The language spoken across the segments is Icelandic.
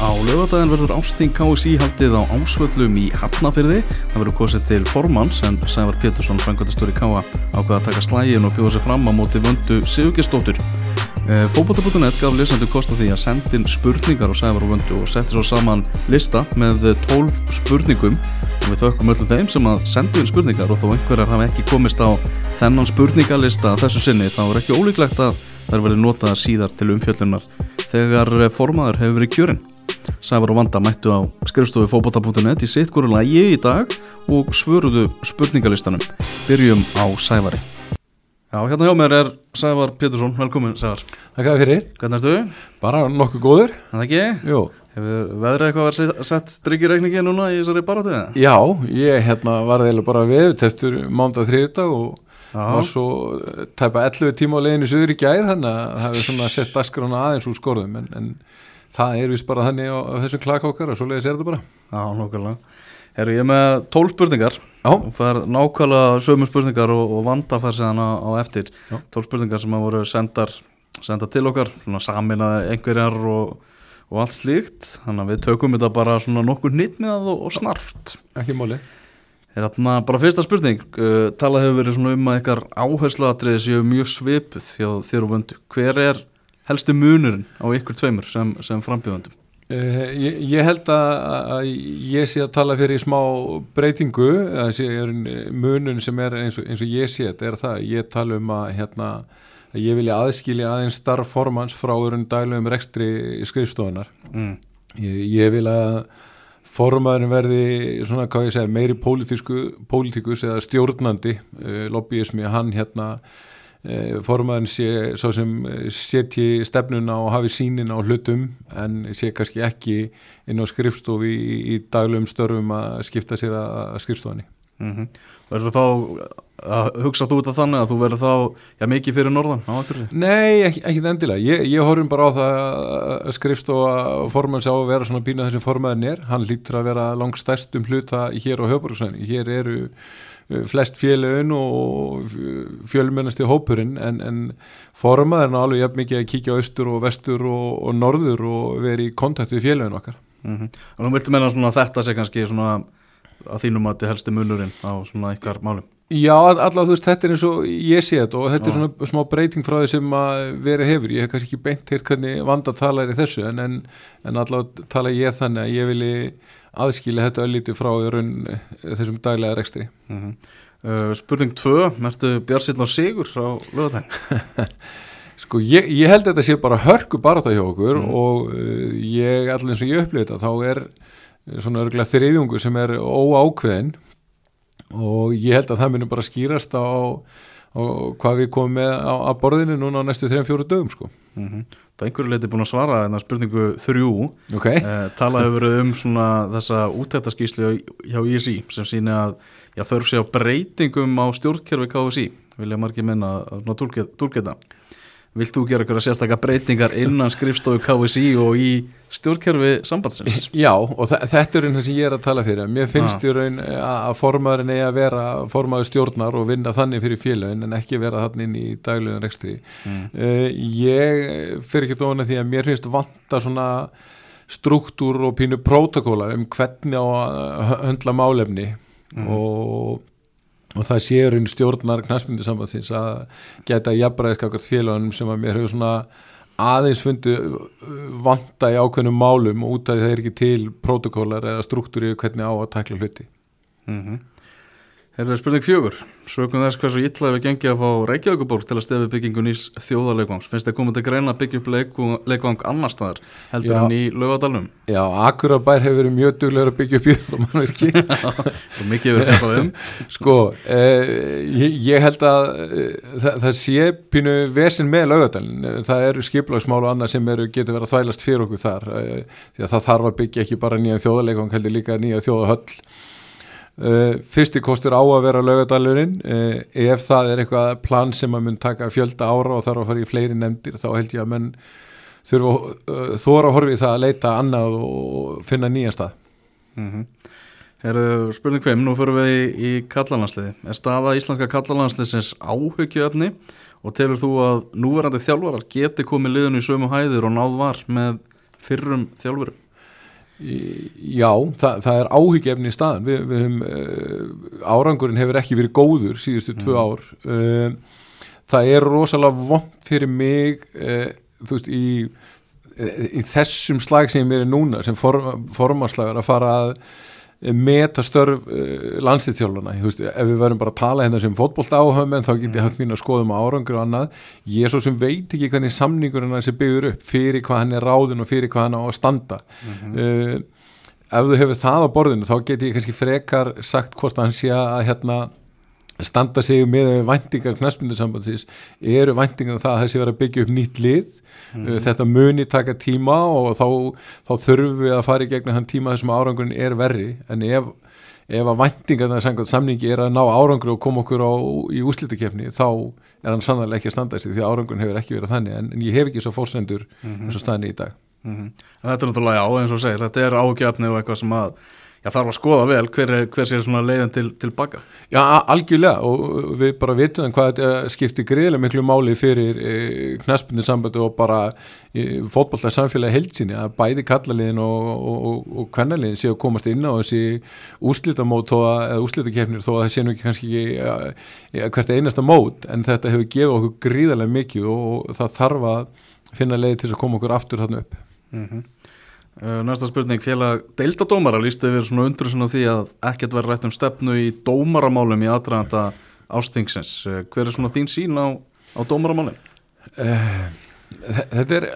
Á lögadaginn verður Ásting KSI haldið á ásvöllum í Hafnafyrði. Það verður kosið til formanns en Sævar Pétursson, frangvæntastjóri K.A. ákvaða að taka slægin og bjóða sig fram á móti vöndu Sigurgestóttur. Fókbóta.net gaf lesendu kost á því að sendin spurningar á Sævar og vöndu og setti svo saman lista með 12 spurningum og við þökkum öllum þeim sem að sendu inn spurningar og þó einhverjar hafa ekki komist á þennan spurningalista þessu sinni þá er ekki ólíklegt að þær verði notaða síðar til umfjöllunar þegar formaður hefur verið kjörinn. Sævar og Vanda mættu á skrifstofu fókbóta.net í sitt hverju lægi í dag og svöruðu spurningalistanum. Byrjum á Sævari. Já, hérna hjá mér er Sævar Pétursson, velkomin Sævar. Takk fyrir. Hvernig ertu? Bara nokkuð góður. Það ekki? Jú. Hefur veðrið eitthvað verið sett strykkireikningi núna í þessari barátuða? Já, ég hérna var þeirra bara við eftir mánda þriðdag og Já. var svo tæpa 11 tíma á leiðinu söður í gær þannig að það svona sett dasgrána aðeins úr skorðum en, en það er vist bara þannig á, þessum klakókar og svo leiðis er þetta bara. Já, nokkulega. Herru, ég er með 12 spurningar Já. og fær nákvæmlega sömu spurningar og, og Vanda fær séðan á, á eftir. Já. 12 spurningar sem að voru sendar, sendar til okkar, svona saminaði einhverjar og, og allt slíkt. Þannig að við tökum þetta bara svona nokkur nýtt með það og, og snarft. Ekki máli. Er þarna bara fyrsta spurning, uh, talað hefur verið svona um að ykkar áherslaatriði séu mjög svipuð hjá þér og vöndu. Hver er helsti munurinn á ykkur tveimur sem, sem frambjöðundum? Uh, ég, ég held að, að ég sé að tala fyrir smá breytingu, munun sem er eins og, eins og ég sé þetta er það, ég tala um að hérna að ég vilja aðskilja aðeins starf formans frá öðrun dælum rekstri skrifstofunar. Mm. Ég, ég vil að formaðurinn verði svona, hvað ég segja, meiri pólitíkus eða stjórnandi uh, lobbyismi, hann hérna uh, formaðurinn sé svo sem eh, setji stefnuna og hafi sínin á hlutum en sé kannski ekki inn á skrifstofi í, í daglegum störfum að skipta sér að, skrifstofinni. Mm -hmm. Verður þá að hugsa þú þetta þannig að þú verður þá já, mikið fyrir norðan? Nei, ekki, ekki endilega. Ég, ég horfum bara á það að skrifstofa formann sá að vera svona bínu þessi formaðin er. Hann lítur að vera langt stærstum hluta hér á höfbruksvæðinu. Hér eru flest félögun og fjölmennasti hópurinn en, en formaðurinn er alveg jafn mikið að kíkja austur og vestur og, og norður og vera í kontakt við félögun okkar. Mm -hmm. Og nú viltu menna svona þetta sé kannski svona að þínum að þetta helsti munurinn á svona ykkar málum? Já, allavega þú veist, þetta er eins og ég sé þetta og þetta Já. er svona smá breyting frá því sem að vera hefur. Ég hef kannski ekki beint hér hvernig vanda talar í þessu en, en, en allavega tala ég þannig að ég vilji aðskilja þetta öllítið frá raun eh, þessum daglega rekstri. Mm -hmm. uh, spurning 2, mertu Björnsinn á Sigur á lögadaginn? Sko, ég, ég held að þetta sé bara hörku barata hjá okkur Mm. og uh, ég, allir eins og ég upplifið þetta, þá er svona örgulega þriðjungur sem er óákveðin og ég held að það munum bara skýrast á, á hvað við komum með á, á borðinu núna á næstu 3-4 dögum sko. Mm -hmm. Það er einhverju leiti búin að svara en spurningu 3 Ok, eh, talað hefur verið um svona þessa útættaskíslu hjá ISI sem síni að já, þörf sé á breytingum á stjórnkerfi KSI vilja margir minna að tólketa Vilt þú gera eitthvað sérstakka breytingar innan skrifstofu KSI og í stjórnkerfi sambandsins? já og þetta er einn sem ég er að tala fyrir mér finnst í raun að að formaðurinn eigi að vera formaður stjórnar og vinna þannig fyrir félagin en ekki vera þannig inn í daglegum rekstri Mm. Uh, ég fer ekki að því að mér finnst vanta svona struktúr og pínu prótokóla um hvernig á að höndla málefni Mhm. og, og það séur einn stjórnar knastmyndu sambandsins að geta jafnbræðiskakart félagunum sem að mér hefur svona aðeins fundi vanta í ákveðnum málum og út af því það er ekki til prótokólar eða struktúri hvernig á að takla hluti Mm -hmm. Herðu spurning fjögur. Sökum þess hversu illa hefur gengið að fá Reykjavíkuborg til að stefi byggingu nýs þjóðarleikvangs. Finnst þið komið til greina að byggja upp leikvang, leikvang annar staðar heldur Já. en í laugadalum Já, Akurabær hefur verið mjög duglegur að byggja upp í þetta mannverki og mikið hefur fjallað um. Sko, eh, ég, ég held að eh, það, það sé pínu vesin með laugadalinn, það eru skiplagsmál og annað sem eru, getur verið að þvælast fyrir okkur þar, eh, því að það þarf að byggja ekki bara nýjan þjóðarleikvang, heldur líka nýja þjóðahöll fyrsti kostur á að vera laugadalurinn uh, ef það er eitthvað plan sem að mun taka fjölda ára og þarf að fara í fleiri nefndir þá held ég að menn þurfa uh, þóra að horfi í það að leita annað og finna nýjan stað mm -hmm. Herðu spurning 5 Nú fyrir við í, í kallalandsliði Er staða íslenska kallalandsliðsins áhyggjuefni og telur þú að núverandi þjálfarar geti komið liðinu í sömu hæðir og náð var með fyrrum þjálfurum? Já, það, það er áhyggjefni í staðan við, við höfum, uh, árangurinn hefur ekki verið góður síðustu tvö Mm. ár uh, það er rosalega vond fyrir mig uh, þú veist í, í þessum slag sem ég er núna sem form, formanslagar að fara að meta störf uh, landslýþjálfana, þú veist, ef við verðum bara að tala hérna sem fótbolt áhöfum en þá get ég haft mín að skoða um árangur og annað. Ég er svo sem veit ekki hvernig samningurinn hans er byggður upp fyrir hvað hann er ráðin og fyrir hvað hann á að standa. Uh, ef þú hefur það á borðinu þá get ég kannski frekar sagt hvort hann sé að hérna standa sig með væntingar knaspindusambandsins eru væntingar um það að þessi verið að byggja upp nýtt lið uh, þetta muni taka tíma og þá, þá þurfum við að fara í gegnum hann tíma þessum árangurinn er verri. En ef, ef að væntingar það samningi er að ná árangur og koma okkur á, í úslitakefni þá er hann sannlega ekki að standa sig því að árangurinn hefur ekki verið þannig. En, en ég hef ekki svo fórsendur eins og staðinni í dag. Mhm. En Þetta er náttúrulega já, eins og segir, þetta er ágjafni og eitthvað sem að já, þarf að skoða vel hver, er, hver sé svona leiðin til, til baka. Já, algjörlega og við bara vitum hvað þetta skiptir greiðlega miklu máli fyrir e, knaspindu sambandi og bara e, fótbolta samfélagi heilsinni að bæði kallaliðin og, og, og, kvennaliðin séu að komast inn á þessi að, eða úrslitakefnir þó að það sé nú ekki kannski ekki ja, ja, hvert einasta mót en þetta hefur gefið okkur gríðarlega mikið og, og það þarf að finna leiði til að koma okkur aftur þarna upp Mm uh, næsta spurning, félag deildadómara líst yfir svona undrusin á því að ekkert verður rætt um stefnu í dómaramálum í aðdraðanda ástingsins. Uh, hver er svona þín sín á, á dómaramálum? Eh, þetta er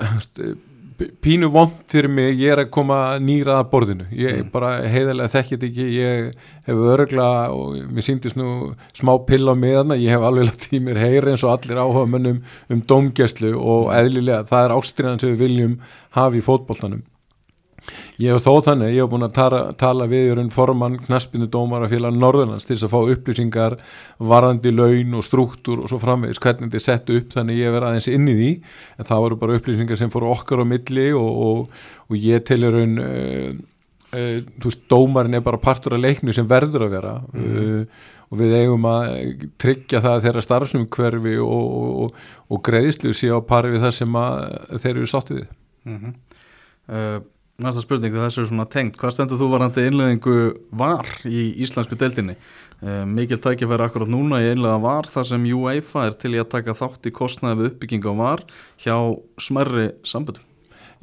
pínu vond fyrir mig ég er að koma nýra að borðinu ég Mm. bara heiðarlega þekkit ekki ég hef örgla og mér síndist nú smá pill á miðana ég hef alveg látið í mér heyri eins og allir áhuga mönnum um dómgæslu og eðlilega það er ástriðan sem við viljum hafa í fótboltanum Ég hef þó þannig, ég hef búin að tala, tala við í raun formann knaspinu dómara félag Norðurlands til þess að fá upplýsingar varðandi laun og struktúr og svo framvegis hvernig þetta er sett upp þannig ég verði aðeins inn í því. En það voru bara upplýsingar sem fóru okkar á milli og, og, og ég í raun uh, uh, þú veist, dómarin er bara partur af leiknu sem verður að vera. Uh, og við eigum að tryggja það þeirra starfsum hverfi og, og, og greiðslu sé á pari við það sem að þeir eru sáttið. Mm uh, næsta spurning, þessu er svona tengt. Hvað stendur þú varandi innleðingu var í íslensku deildinni? Uh, mikil tækifæri akkurat núna í einlega var þar sem UEFA er til í að taka þátt í kostnaði við uppbygging á var hjá smerri samböndum.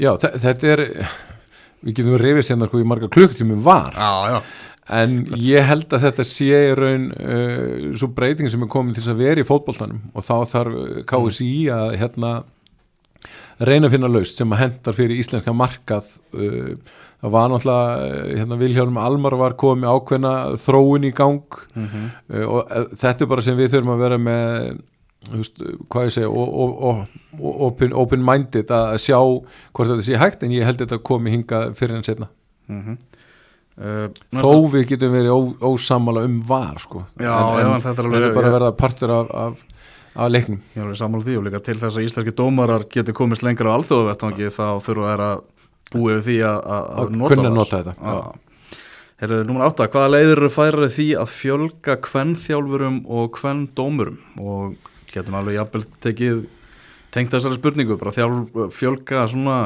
Já, þe- þetta er við getum reyfist hérna sko í marga klukkutími var Já, já. en ég held að þetta sé í raun uh, svo breyting sem er komin til að vera í fótboltanum og þá þarf uh, KSI að hérna reyna að finna laust sem að hendar fyrir íslenska markað. Uh, það var náttúrulega uh, hérna Vilhjálm Almar var komið ákveðna þróun í gang. Mm uh, og þetta er bara sem við þurfum að vera með veist, hvað ég segja open, open minded að sjá hvort þetta sé hægt en ég held þetta komi hinga fyrir en setna Mm uh, þó við getum verið ó, ósammála um var sko. Já, en, já, en þetta er bara að verða partur af, af, af leiknum. Ég er alveg sammála því og líka til þess að íslenski dómarar getur komist lengra á alþjóðavettangi þá þurfa þær að búið við því að, að, Að að nota nota þetta. Herðu, nummer átta, hvaða leiðir eru færið því að fjölga kvennþjálfurum og kvenndómurum og getum alveg jafnvel tekið tengt þessari spurningu, bara þjálf, fjölga svona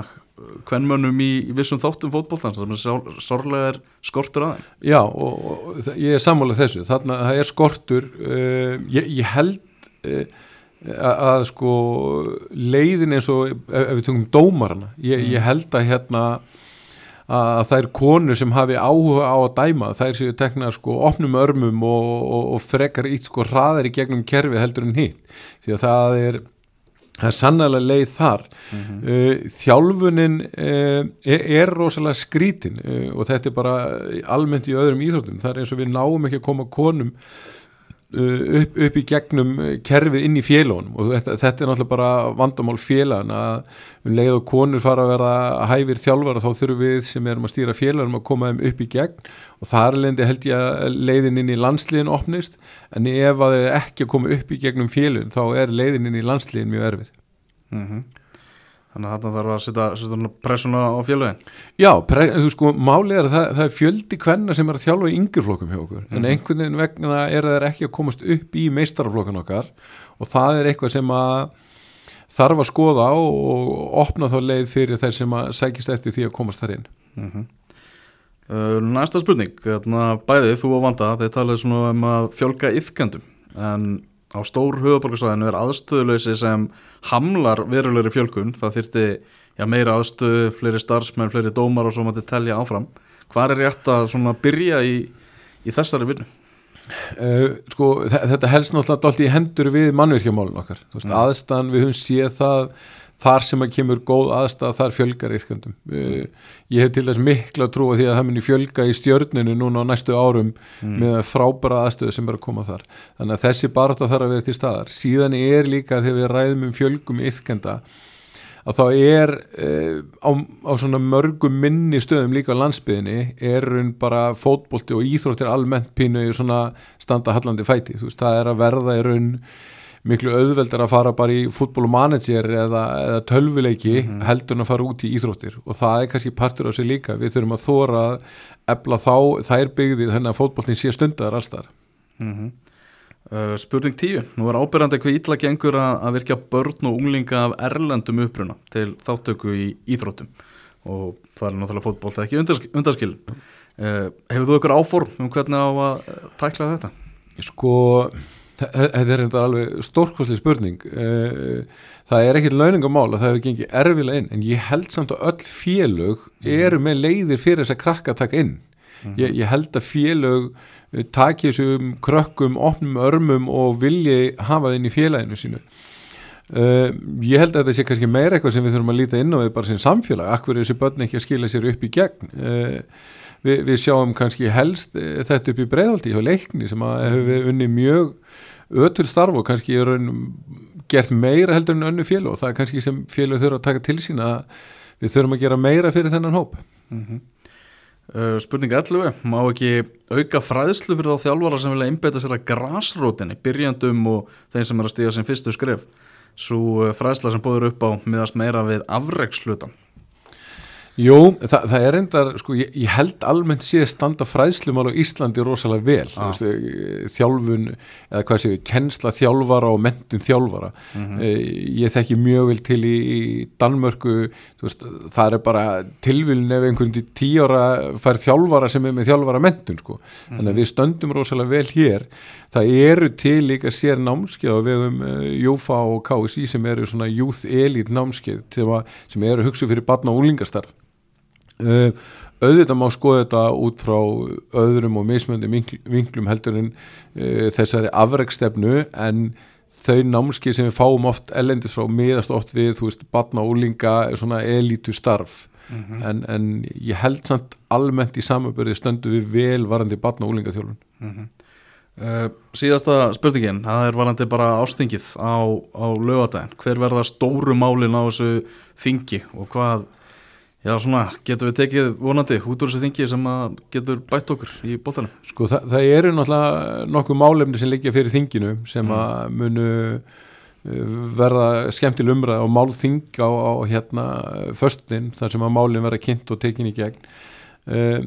kvennmönnum í, í vissum þáttum fótbollans sem er sár- sárlega er skortur aðeim. já og, og ég er sammálað þessu. Þarna það er skortur uh, ég, ég held uh, að, að sko leiðin eins og ef, ef við tökum dómarana ég, ég held að hérna að þær konur sem hafi áhuga á að dæma þær séu tekna sko opnum örmum og, og, og frekar ít sko hraðar í gegnum kerfi heldur en hitt. Því að það er það er sannlega leið þar. Uh, þjálfunin uh, er, er rosalega skrítin uh, og þetta er bara almennt í öðrum íþróttum. Það er eins og við náum ekki að koma konum upp, upp í gegnum uh, kerfið inn í félagunum og þetta, þetta er náttúrulega bara vandamál félagun að um leið og konur fara að vera hæfir þjálfara þá þurfum við sem erum að stýra félagunum að koma þeim upp í gegn. Og þar leindi held ég að leiðin inn í landsliðin opnist. En ef að þið ekki að koma upp í gegnum félagun þá er leiðin inn í landsliðin mjög erfið. Mm Þannig að þarna þarf að setja, setja pressuna á félagin. Já, þú sko, málið er að það, það er fjöldi kvenna sem er að þjálfa í yngjurflokkum hjá okkur, en einhvern veginn vegna er það ekki að komast upp í meistaraflokkan okkar. Og það er eitthvað sem að þarf að skoða og, og opna þá leið fyrir þeir sem að sækist eftir því að komast þar inn. Mm Uh, næsta spurning, hérna, bæðið þú og Vanda, þeir talaðu svona um að fjölga yfkendum, en á stór höfuborgarsvæðinu er aðstöðuleysi sem hamlar verulegri fjölkun, það þyrti já, meira aðstöðu, fleiri starfsmenn, fleiri dómar og svo maður telja áfram. Hvað er rétt að svona byrja í, í þessari vinnu? Uh, sko, þetta helst náttúrulega allt í hendur við mannvirkjamálun okkar, mm. aðstan við höfum séð það þar sem að kemur góð aðstæða þar fjölgar yfkjöndum uh, ég hef til þess mikla trú að því að það muni fjölga í stjörninu núna á næstu árum mm. með frábæra aðstöðu sem er að koma þar. Þannig að þessi barata þarf að vera til staðar. Síðan er líka þegar við ræðum um fjölgum yfkjönda að þá er uh, á, á svona mörgum minni stöðum líka á landsbyðinni er raun bara fótbolti og íþróttir almennt pínu í svona standa hallandi fæti, þú veist, það er að verða í raun miklu auðveldar að fara bara í fútbólumanager eða, eða tölvuleiki mm -hmm. heldur en að fara út í íþróttir og það er kannski partur á sig líka, við þurfum að þóra að ebla þá, þær byggðir þannig að fótbólni sé stundar allstar mm -hmm. uh, Spurning 10 nú er ábyrjandi eitthvað ítla gengur að, að virka börn og unglinga af erlendum uppruna til þáttöku í íþróttum og það er náttúrulega fótból það er ekki undarskil uh, Hefur þú eitthvað áform um hvernig á að tækla þetta? Sko Þetta er þetta alveg stórkosli spurning. Eh, það er ekkit launingamál að það hefur gengið erfilega inn en ég held samt að öll félög mhm. eru með leiðir fyrir þess að krakka taka inn. Mhm. ég, ég held að félög eh, taki þessum krökkum, opnum örmum og vilji hafa það inn í félaginu sínu. Uh, ég held að þetta sé kannski meira eitthvað sem við þurfum að líta inn á við bara sem samfélag, akkur er þessi börn ekki að skila sér upp í gegn? Uh, við, við sjáum kannski helst uh, þetta upp í breiðaldi hjá leikni sem að hefur unni mjög ötul starf og kannski er gert meira heldur en önnu fél og það er kannski sem félag þurfa að taka til sín að við þurfum að gera meira fyrir þennan hóp. Mm -hmm. uh, Spurning 11 má ekki auka fræðslu fyrir þá þjálfara sem vilja einbeita sér að grásrótinni byrjandum og þeim sem er að stíga sem fyrstu skref? Svo fræðsla sem búður upp á miðast meira við afreikslutan Jú, það, það er endar, sko, ég, ég held almennt sé standa fræðslumál á Íslandi rosalega vel, ah. veist, eh, þjálfun, eða hvað séu, kennsla þjálfara og mentun þjálfara. Mm -hmm. Ég þekki mjög vel til í, í Danmörku, veist, það er bara tilvilin ef einhvern ára fær þjálfara sem er með þjálfara mentun, sko. Mm -hmm. Þannig að við stöndum rosalega vel hér. Það eru til líka sér námskeið og við hefum Jófa og KSI sem eru svona youth elite námskeið sem eru hugsu fyrir barna og úlingastarf auðvitað má skoða þetta út frá öðrum og mismöndi vinklum heldur en uh, þessari afrækstefnu en þau námskið sem við fáum oft ellendis frá miðast oft við, þú veist, batna og úlinga svona elítu starf mm -hmm. en, en ég held samt almennt í samabörði stöndu við vel varandi batna og úlinga þjólun mm -hmm. uh, Síðasta spurningin, það er varandi bara ástingið á, á lögadagin, hver verða stóru málin á þessu þingi og hvað Já, svona, getur við tekið vonandi út úr þessu þingi sem getur bætt okkur í bóttanum? Sko, það, það eru náttúrulega nokkuð málefni sem liggja fyrir þinginu sem mm. að munu uh, verða skemmtil umræð og málþing á, á hérna förstin þar sem að málinn verða kynnt og tekin í gegn. Uh,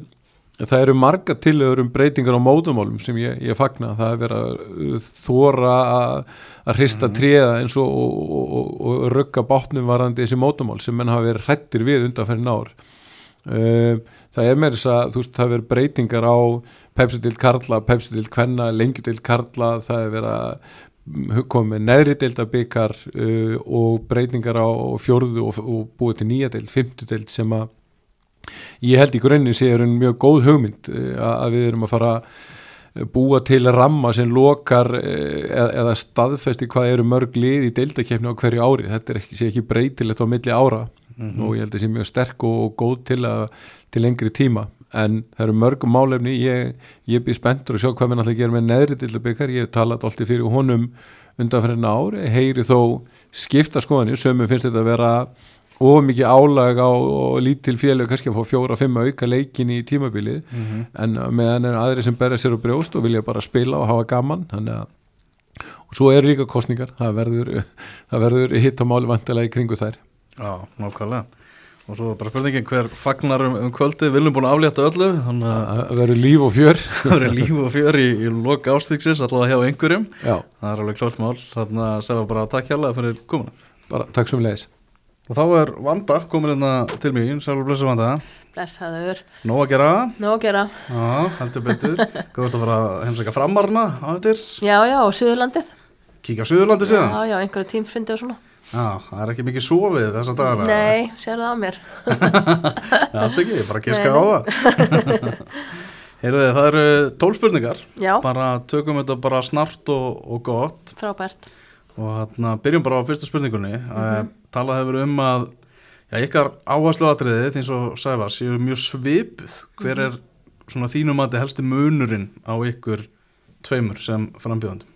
það eru marga tilöður um breytingar á mótumálum sem ég, ég fagna það er verið að þóra að hrista mm. tríða eins og, og, og, og rögga bátnum varandi þessi mótumál sem menn hafa verið hrettir við undanferðin ár uh, það er með þess að þú veist það verið breytingar á pepsidild karla, pepsidild kvenna lengjudild karla, það er verið að komið neðri deild að byggar uh, og breytingar á fjórðu og búið til nýja deild, fymtu deild sem að ég held í grunninn sé er einn mjög góð hugmynd eh, að við erum að fara að búa til ramma sem lokar eh, eða, staðfesti hvað eru mörg lið í deildakefni á hverju ári. Þetta er ekki, ekki breytilegt á milli ára mm -hmm. og ég held að það sé mjög sterk og góð til, að, til lengri tíma. En það eru mörgum málefni. Ég, ég býð spenntur að sjá hvað við náttúrulega gerum með neðri dildabikar, ég hef talað alltaf fyrir honum undanferðin ári, heyri þó skipta skoðanir, sömum finnst þetta að vera og mikið álag á lítil félag kannski að fá fjóra-fimm auka leikin í tímabilið. Mm -hmm. en meðan er aðri sem berja sér á brjóst og vilja bara spila og hafa gaman. Að, og svo er líka kostningar það verður, verður hitt á máli vantilega í kringu þær. Já, nákvæmlega. Og svo bara spurningin hver fagnar um, um kvöldi viljum búin að aflétta öllu það verður líf og fjör. Það verður líf og fjör í, í loka ástíksins allavega hjá einhverjum. Já. það er alveg klart mál. Þannig að segja bara takk komuna. Bara takk sem leiðis Og þá er Vanda komin hérna til mín, sælur blessu Vanda. Blessaður. Nó að gera. Nó að gera. Já, heldur betur. Hvað vart að fara að heimsækja framarna á eftir? Já, já, og Suðurlandið. Kíkja á Suðurlandi síðan? Já, já, einhverja tímfundi og svona. Já, það er ekki mikið sofið þessa dagana. Nei, sér það á mér. Já, alls ekki, bara kiska á það. Heyrðu, það eru tólspurningar. Já. Bara tökum þetta bara snart og, og gott. Frábært. Og hérna, byrjum bara á fyrstu spurningunni. Mm. -hmm. Talað hefur um að, já, ykkar áherslu atriðið, eins og Sæfa, séu mjög svipuð. Hver Mhm. er svona þínum að þetta helsti munurinn á ykkur tveimur sem frambjöðandum?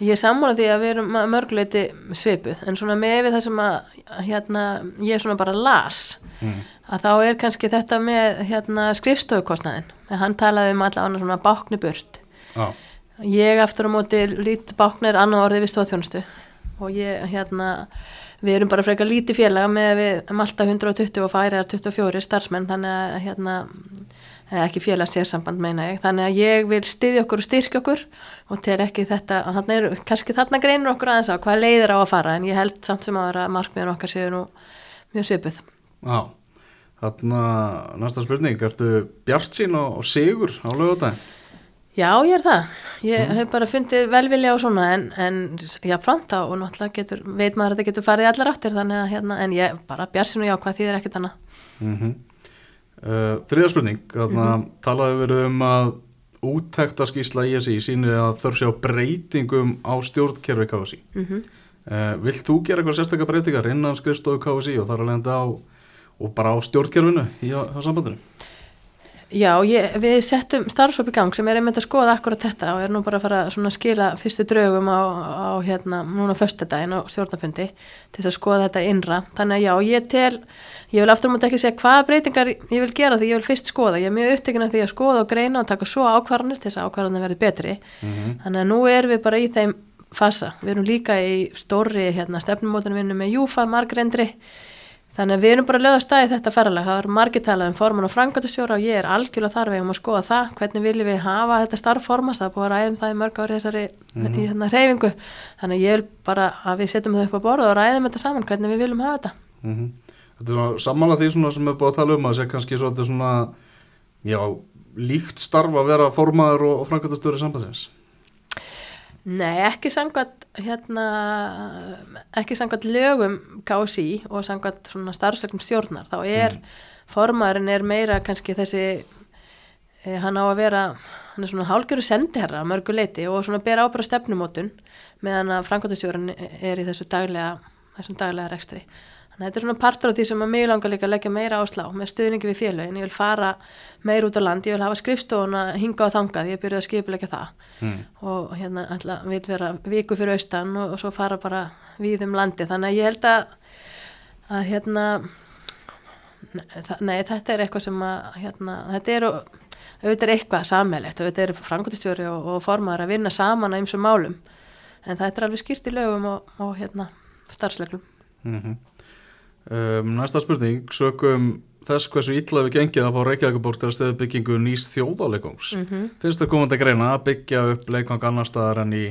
Ég er sammála því að við erum mörguleiti svipuð, en svona með það sem að, hérna, ég svona bara las, Mm. að þá er kannski þetta með, hérna, skrifstofukostnaðin. Hann talaði um allavega svona bákni burt. Já, Ég aftur á móti lít báknir annar orðið við stóðþjónustu og ég, hérna, við erum bara frekar lítið félaga með við Malta 120 og Færiðar 24 starfsmenn, þannig að, hérna, eða ekki félags sérsamband meina ég, þannig að ég vil styðja okkur og styrkja okkur og til ekki þetta, þannig er, kannski þarna greinur okkur aðeins á hvað leiðir á að fara en ég held samt sem að vera markmiðan okkar séu nú mjög svipuð. já. Þarna, næsta spurning, ertu bjart sín og, og sigur á lögutæðin? Já, ég er það. Ég hef bara fundið velvilja og svona en, en já, franta og náttúrulega getur, veit maður að þetta getur farið í allar áttir þannig að hérna, en ég bara björnsinn og já, hvað þýðir ekkert annað. Mm -hmm. uh, Þriða spurning, þarna Mhm. talaði verið um að úttekta skísla ISI sýnir að þörf sé á breytingum á stjórnkerfi KSI. Mm Uh, vilt þú gera eitthvað sérstaklega breytingar innan skrifstofu KSI og þar að lenda á og bara á stjórnkerfinu í á sambandinu? Já, ég, við settum starfsóp í gang sem er einmitt að skoða akkurat þetta og er nú bara að fara að skila fyrstu draugum á, á hérna, núna föstudaginn á stjórnafundi til þess að skoða þetta innra. Þannig að já, ég tel, ég vil aftur mútið ekki segja hvaða breytingar ég vil gera því ég vil fyrst skoða. Ég er mjög upptekinn af því að skoða og greina og taka svo ákvarðanir til þess að ákvarðanir verði betri. Þannig að nú erum við bara í þeim fasa. Við erum líka í stóri hérna, stefnumótunum Þannig að við erum bara að löða stæði þetta ferralega. Það er margir talað um forman og frangvæntastjóra og ég er algjörlega þar við um að skoða það. Hvernig viljum við hafa þetta starfformast? Það er búið að ræðum það í mörg ári þessari í hérna reyfingu. Þannig að ég vil bara að við setjum það upp á borða og ræðum þetta saman hvernig við viljum hafa þetta. Mm Þetta er svona sammála því svona sem er búið að tala um að sé kannski svona já, líkt starf að vera formaður og, og frangvæntastjóri sambandsins. Nei, ekki samkvæmt hérna, ekki samkvæmt lögum KSI og samkvæmt svona starfslegnum stjórnar, þá er formaðurinn er meira kannski þessi e, hann á að vera hann er svona hálgjöru sendiherra að mörgu leiti og svona bera ábæra stefnumótun meðan að framkvæmtastjórun er í þessu daglega, þessum daglega rekstri. Þannig að þetta er svona partur af því sem að mig langar líka að leggja meira áslá með stuðningi við félögin. Ég vil fara meir út á land, ég vil hafa skrifstofuna hinga á þangað, ég byrjuði að skipilegja það Mm. og hérna ætla, vil vera viku fyrir austan og, og svo fara bara við um landi. Þannig að ég held að, að hérna, nei þetta er eitthvað sem að, hérna, þetta er, auðvitað er eitthvað sammeilegt, auðvitað er frangotistjóri og, og formaður að vinna saman á ymsum málum, en þetta er alveg skýrt í lögum og, og hérna starfsleglum. Mm um, næsta spurning, sögum þess hversu illa við gengið að fá Reykjavíkuborg til að steða byggingu nýs þjóðáleikungs. Mm -hmm. Finnst það komandi greina að byggja upp leikvang annar staðar en í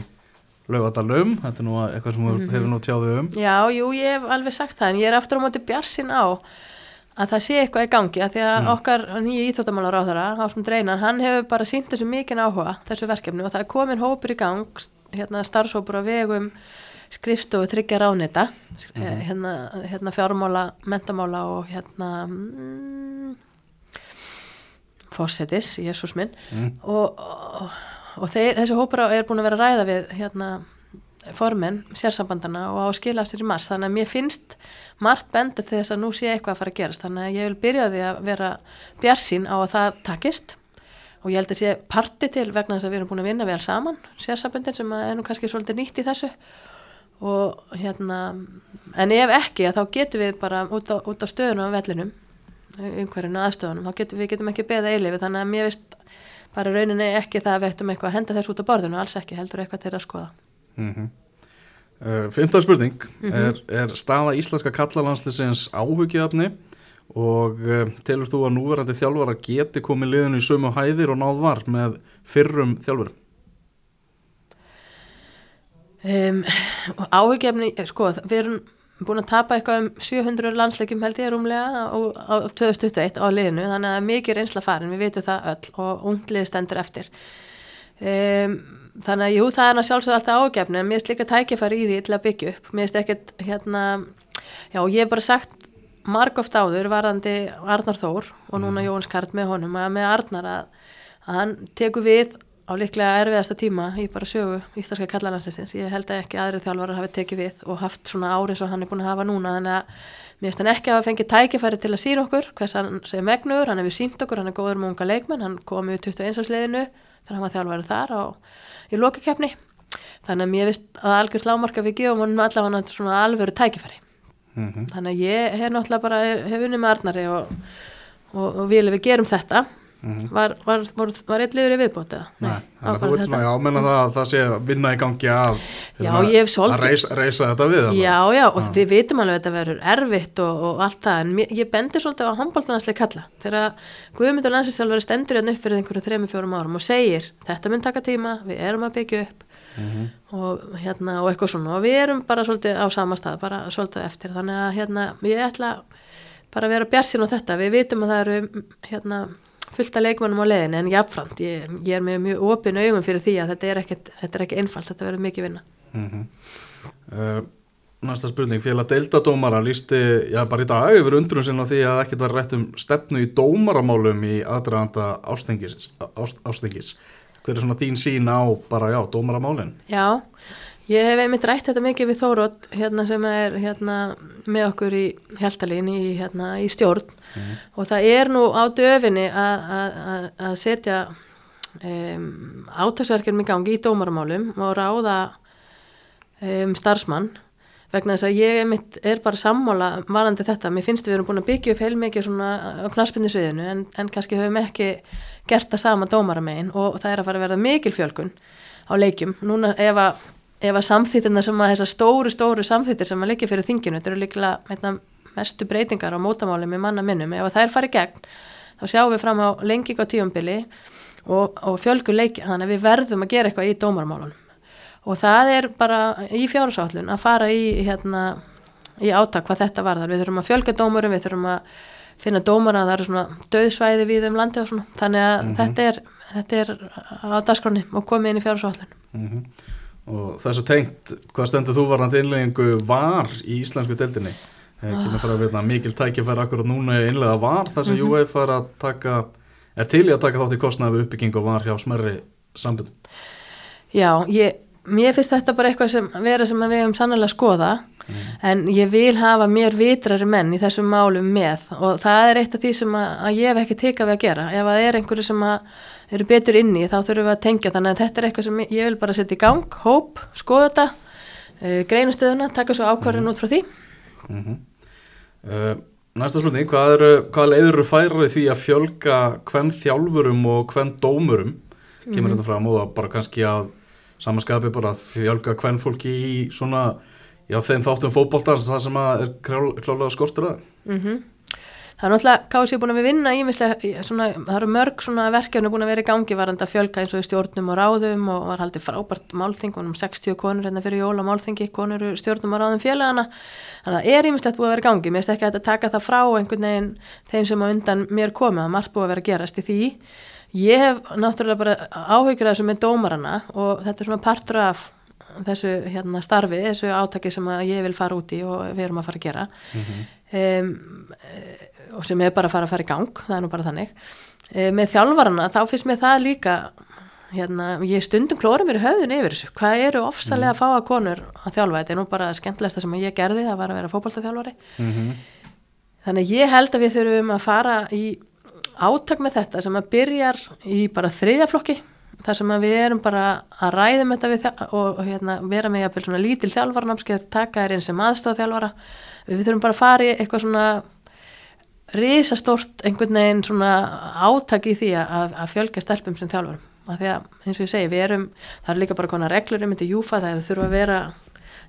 laugadalum, þetta er nú eitthvað sem mm hefur nú tjáðið um. Já, jú, ég hef alveg sagt það en ég er aftur á móti bjarsin á að það sé eitthvað í gangi að því að okkar nýju íþjóttamálar á þeirra, Ásmund Reynan, hann hefur bara sínt þessu mikinn áhuga, þessu verkefni og það er komin hópur í gang, hérna starfshópur á vegum skrifstofu tryggja ránita, hérna, hérna fjármála, mentamála og hérna mm, fósettis, Jésús minn. Mm. og, og, og þeir, þessi hópur er búin að vera ræða við hérna formenn, sérsambandana og á að skila af sér í mars, þannig að mér finnst margt benda til þess að nú sé eitthvað að fara að gerast. Þannig að ég vil byrja því að vera bjarsín á að það takist. Og ég held að sé parti til vegna þess að við erum búin að vinna vel saman, sérsambandin sem er nú kannski svolítið nýtt í þessu og hérna en ef ekki þá getum við bara út á, út á stöðunum á vellinum umhverjunu aðstöðunum, þá getum við getum ekki beða eilifu þannig að mér veist bara rauninni ekki það að við ættum eitthvað að henda þessu út á borðinu alls ekki, heldur eitthvað til að skoða Mm -hmm. uh, Fymta spurning er, er staða íslenska kallalandslisins áhugjafni og uh, telur þú að núverandi þjálfara geti komið liðinu í sömu hæðir og náð var með fyrrum þjálfurum? Um, áhugjefni, sko, við erum búin að tapa eitthvað um 700 landsleikjum held ég rúmlega á, á 2021 á liðinu þannig að það er mikið reynsla farin, við veitum það öll og unglið stendur eftir um, þannig að jú það er að sjálfsögða alltaf ágefni en mér er líka tækifæri í því til að byggja upp mér er ekkert hérna já ég hef bara sagt margóft áður varðandi Arnar Þór og núna mm. Jóns Kart með honum að með Arnar að, að hann tekur við á líklega erfiðasta tíma í bara sögu íslenska kallalansleisins. Ég held að ekki aðrið þjálfarar hafi tekið við og haft svona árið svo hann er búin að hafa núna þannig að mér finnst hann ekki að hafa fengið tækifæri til að sína okkur hvers hann segir megnuður, hann hefur sínt okkur, hann er góður með unga leikmenn, hann kom í 21. sliðinu þannig að hann var þjálfarið þar í lokakefni. Þannig að mér finnst að algjör lámarka við gefum hann allavega svona alvöru tækifæri. Mm -hmm. Þannig að ég hef náttúrulega bara hef Mm -hmm. var, var, var, var eitt liður í viðbóta Nei, þannig að þú ert svona ámenna það að það sé vinna í gangi að, já, að reysa, reysa þetta við Já, já, og já. við vitum alveg að þetta verður erfitt og, og allt það, en mér, ég bendir svolítið á handbóltanarsleik kalla, þegar Guðmundur Lansinsjálfur stendur hérna upp fyrir einhverju 3-4 árum og segir, þetta mun taka tíma við erum að byggja upp mm -hmm. og hérna, og eitthvað svona. Og við erum bara svolítið á sama stað, bara svolítið eftir. Þannig að hérna, ég ætla bara að vera björnsinn á þetta, við vitum að það eru hérna fullt af leikmannum á leðin en jáfnframt, ég, ég er með mjög opin augum fyrir því að þetta er ekki, þetta er ekki einfalt, þetta verður mikið vinna mm -hmm. uh, Næsta spurning, félag deildadómara lísti, já bara í dag yfir undrun sinna því að ekkert var rætt um stefnu í dómaramálum í aðdraðanda ástengis, ást, ástengis hver er svona þín sín á bara já, dómaramálin? Já, Ég hef einmitt rætt þetta mikið við Þórótt hérna, sem er hérna, með okkur í heltalín í, hérna, í stjórn mm. og það er nú á döfinni að setja um, átagsverkjum í gangi í dómaramálum og ráða um, starfsmann vegna þess að ég einmitt er bara sammála varandi þetta. Mér finnst við erum búin að byggja upp heilmikið svona á knaspinnisviðinu en, en kannski höfum ekki gert það sama dómaramegin og það er að fara að verða mikil fjölkun á leikjum. Núna ef að ef að samþýttina sem að þessar stóru, stóru samþýttir sem að liggja fyrir þinginu, þetta eru líklega meitna, mestu breytingar á mótamáli með manna minnum, ef að þær fari gegn þá sjáum við fram á lenging á tíumbili og, og fjölgur leiki þannig að við verðum að gera eitthvað í dómarmálunum og það er bara í fjársállun að fara í, hérna, í átak hvað þetta varðar, við þurfum að fjölga dómurum, við þurfum að finna dómara, það eru svona döðsvæði við um landi og svona, þannig að mm -hmm. þetta, er, þetta er á dasgráni og komið inn í fjársállun mm -hmm og þessu tengt, hvað stendur þú varandi innleggingu var í íslensku deildinni ah. kemur fara að veitna mikil tækifæri akkurat núna í innlega var þess að -hmm. UEF fara að taka er til í að taka þátt í kostnaði við uppbygging og var hjá smerri sambund Já, ég, mér finnst þetta bara eitthvað sem vera sem við hefum sannlega skoða mm. En ég vil hafa mér vitrari menn í þessum málum með og það er eitt af því sem að, að ég hef ekki tekað við að gera ef það er einhverju sem eru betur inni þá þurfum við að tengja þannig að þetta er eitthvað sem ég vil bara setja í gang, hóp, skoða þetta uh, greinastöðuna, taka svo ákvarðin -hmm. út frá því mm -hmm. uh, Næsta slutning, hvað, er, hvað leiður eru færið því að fjölga hvern þjálfurum og hvern dómurum kemur mm -hmm. þetta fram og bara kannski að samanskapi bara að fjölga hvern fólki í svona, já þeim þáttum fókbóltar það sem að er klálega skortur að mhm. Það er náttúrulega kási búin að við vinna ímislega, svona, það eru mörg verkefni búin að vera í gangi varandi að fjölka eins og í stjórnum og ráðum og var haldið frábært málþing um 60 konur hérna fyrir jóla málþingi, konur stjórnum og ráðum félagana þannig að það er ímislegt búin að vera í gangi. Mér finnst ekki að þetta taka það frá einhvern veginn þeim sem á undan mér komið að margt búin að vera að gerast í því. Ég hef náttúrulega bara áhugir þessu með dómarana og þetta er svona partur af þessu hérna, starfi, þessu átaki sem ég vil fara út í og við erum að fara að gera mm -hmm. um, og sem er bara að fara að fara í gang, það er nú bara þannig e, með þjálfarana þá finnst mér það líka hérna, ég stundum klóra mér í höfðun yfir þessu hvað eru ofsalega mm. að fá að konur að þjálfa þetta er nú bara skemmtilegsta sem ég gerði það var að vera fókbaltaþjálfari mm -hmm. þannig ég held að við þurfum að fara í átak með þetta sem að byrjar í bara þriðjaflokki þar sem að við erum bara að ræðum þetta við og, hérna, vera með jafnvel svona lítil þjálfarnamskeið taka þér einn sem aðstofþjálfara við þurfum bara að fara í eitthvað svona risastort einhvern veginn svona átak í því að, að fjölga stelpum sem þjálfurum af því að eins og ég segi, við erum það er líka bara konar reglur um þetta júfa það þurfa að vera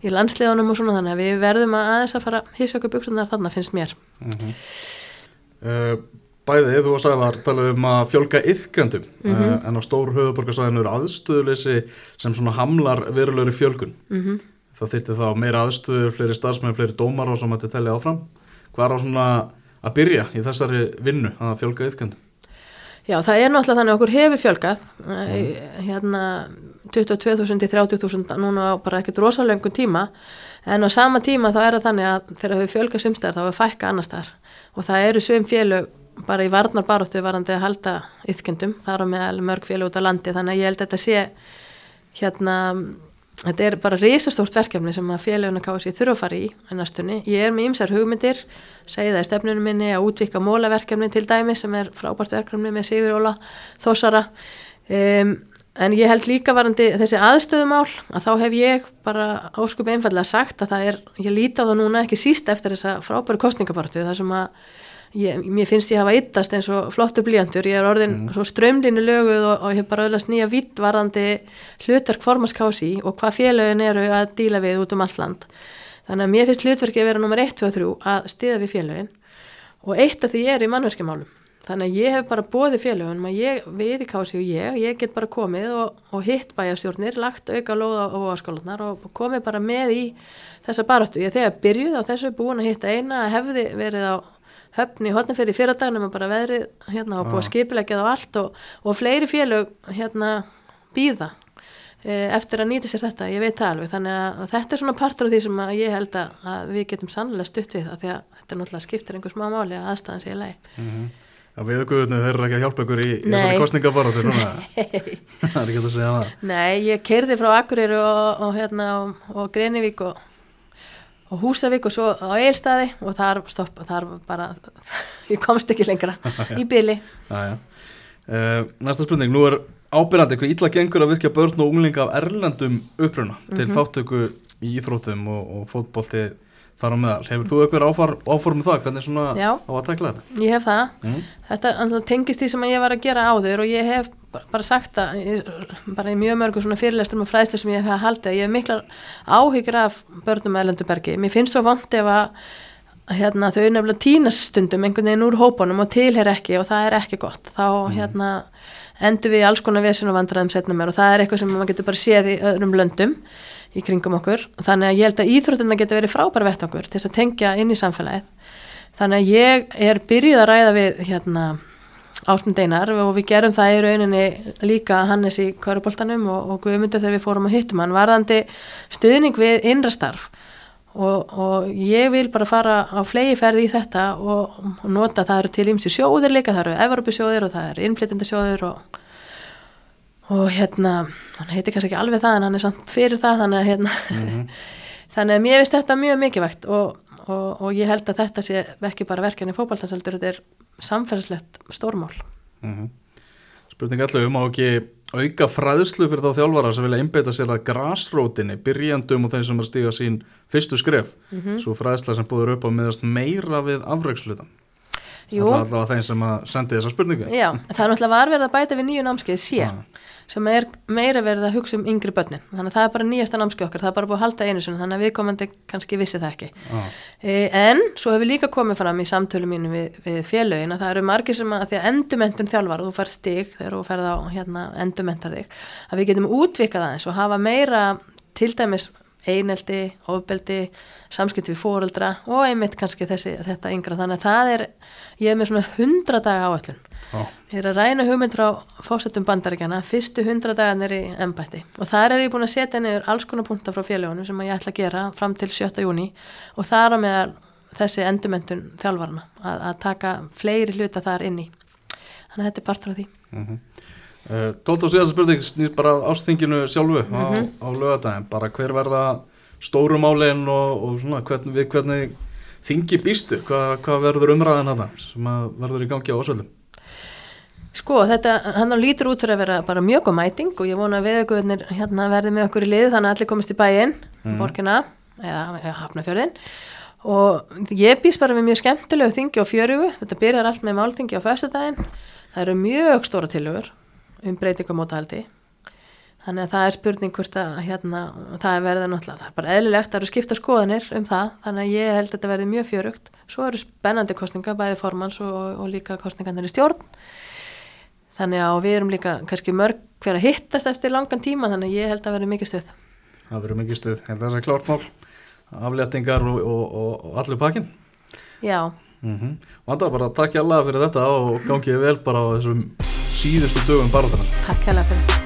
í landsliðunum og svona þannig að við verðum að aðeins að fara hísjöku buksunar þarna finnst mér. Mm -hmm. uh, Bæðið, þú varst að tala um að fjölga yfgjöndum mm -hmm. uh, en á stór höfuborgarsvæðinu eru aðstöðuleysi sem svona hamlar verulegri fjölgun mm -hmm. það þyrti þá meira aðstöður, fleiri starfsmenn, fleiri dómar og svo mætti tellja áfram. Hvað er á svona að byrja í þessari vinnu að fjölga ytkendum? Já, það er náttúrulega þannig að okkur hefur fjölgað mm. hérna 22.000 til 30.000 núna á bara ekkert rosalöngun tíma en á sama tíma þá er það þannig að þegar við fjölgað sumstæðar þá er fækka annar staðar og það eru svum félög bara í varnar baróttu varandi að halda ytkendum, það er með mörg félög út á landi þannig að ég held að þetta sé hérna Þetta er bara risastórt verkefni sem að félaguna kási þurfa að fara í ennastunni. Ég er með ymsar hugmyndir, segi það í stefnunum minni að útvika mólaverkefni til dæmi sem er frábært verkefni með Sigur Óla Þósara. Um, en ég held líka varandi þessi aðstöðumál að þá hef ég bara óskup einfallega sagt að það er, ég líti á það núna ekki síst eftir þessa frábæru kostningapartu þar sem að Ég, mér finnst ég að hafa yttast eins og flottu blíjantur, ég er orðin mm. svo strömlinu löguð og, og ég hef bara öðlast nýja vittvarðandi hlutverk formaskási og hvað félögin eru að díla við út um alland. Þannig að mér finnst hlutverki að vera nummer 1, 2 og 3 að stiða við félögin og eitt af því er í mannverkjumálum. Þannig að ég hef bara bóði félögin, ég við í kási og ég, ég get bara komið og, og hitt bæjastjórnir, lagt auka lóða á óaskólanar og komið bara með í þessa baröttu. Ég þegar byrjuð á þessu búin að hitta eina hefði verið á höfni hodnafyrir í fyrardagnum og bara veðrið hérna og búið að skipilegja það á allt og, og fleiri félög hérna býða e, eftir að nýta sér þetta, ég veit það alveg. Þannig að þetta er svona partur af því sem ég held að við getum sannlega stutt við það því að þetta náttúrulega skiptir einhver smá máli að aðstæðan sé í lei mm -hmm. Já, viðguðunni þeir eru ekki að hjálpa ykkur í þessari kostningabaróttu það er ekki að segja það. Nei, ég kerði frá Akureyri og, og, hérna, og Grenivík og og Húsavík og svo á Eilstaði og þar stopp, þar bara ég komst ekki lengra í byli uh, Næsta spurning, nú er ábyrgandi hvað ítla gengur að virkja börn og unglinga af erlendum uppruna mm -hmm. til mhm. þáttöku í íþrótum og, og fótbólti þar á meðal. Hefur þú eitthvað áformið það? Hvernig svona Já, á að takla þetta? Ég hef það. Mm. Þetta tengist því sem ég var að gera áður og ég hef bara sagt það bara í mjög mörgu svona fyrirlestur og fræðstur sem ég hef haldið að ég hef miklar áhyggjur af börnum með Elendurbergi mér finnst svo vant ef að hérna, þau nefnilega tínastundum einhvern veginn úr hópunum og tilher ekki og það er ekki gott. Þá mm. hérna, endur við alls konar vesin og vandræðum setna mér og það er eitthvað sem maður getur bara séð í öðrum löndum í kringum okkur. Þannig að ég held að íþróttina getur verið frábær vett okkur til að tengja inn í samfélagið. Þannig að ég er byrjuð að ræða við hérna Ásmund Einar og við gerum það í rauninni líka Hannes í Köruboltanum og, og Guðmundur þegar við fórum að hittum hann varðandi stuðning við innrastarf og, og ég vil bara fara á flegi ferði í þetta og, og nota það eru til ímsi sjóðir líka, það eru Evropasjóðir og það eru innflytjandasjóðir og og hérna, hann heiti kannski ekki alveg það en hann er samt fyrir það þannig að hérna mm -hmm. þannig að mér finnst þetta mjög mikilvægt og, og, og ég held að þetta sé ekki bara verkefni fókbaltansaldur, þetta er samfélagslegt stórmál. Mm -hmm. Spurning allaveg um á ekki auka fræðslu fyrir þá þjálfara sem vilja einbeita sér að grásrótinni byrjandum og þeim sem er stíga sín fyrstu skref? Mm -hmm. svo fræðsla sem búður upp á meðast meira við afrækslutan Það er allavega þeim sem að sendi þessa spurningu. Já, það er náttúrulega varverð að bæta við nýju námskeið sé ah sem er meira verið að hugsa um yngri börnin þannig að það er bara nýjasta námski okkar það er bara búið að halda einu sinni þannig að viðkomandi kannski vissi það ekki ah. en svo hefur líka komið fram í samtölu mínu við, við félögin að það eru margir sem að því að endumendun þjálfar og þú fær stig þegar þú ferð á hérna, endumentar þig að við getum útvikað aðeins og hafa meira til dæmis eineldi, ofbeldi, samskipt við fóreldra og einmitt kannski þessi, þetta yngra þannig að það er, ég er með svona hundra daga áallun oh. ég er að ræna hugmynd frá fósettum bandaríkjana fyrstu hundra dagarnir í ennbætti og þar er ég búin að setja niður alls konar punta frá félagunum sem ég ætla að gera fram til 7. júni og það er með þessi endumöndun þjálfarna að, að taka fleiri hluta þar inni þannig að þetta er partur af því mm -hmm. Uh, Tólt og síðast spurning snýr bara ástinginu sjálfu mm -hmm. á, mhm. á lögadagin, bara hver verða stórumálinn og, og svona, hvern, við hvernig þingi býstu, Hva, hvað verður umræðin hana sem verður í gangi á ásvöldum? Sko þetta, hann lítur út fyrir að vera bara mjög góð mæting og ég vona að viðauguðnir hérna verði með okkur í lið þannig að allir komist í bæinn, mm. borgina eða, eða hafnafjörðin og ég býst bara við mjög skemmtilegu þingi á fjörugu, þetta byrjar allt með málþingi á fæstudagin, það eru mjög stóra tilögur um breytingamótahaldi. Þannig að það er spurning hvort að hérna, það er verið náttúrulega, það er bara eðlilegt það eru skipta skoðanir um það þannig að ég held að þetta verði mjög fjörugt. Svo eru spennandi kostninga, bæði formans og, og líka kostninganir í stjórn. Þannig að við erum líka kannski mörg hver að hittast eftir langan tíma þannig að ég held að verði mikið stöð það verður mikið stuð, held að það er klárt mál. Afléttingar og, og, og, allur pakkin Já, mm -hmm. Vanda bara takk ég allavega fyrir þetta og gangið vel bara á þessum síðustu dögum bara takk hella fyrir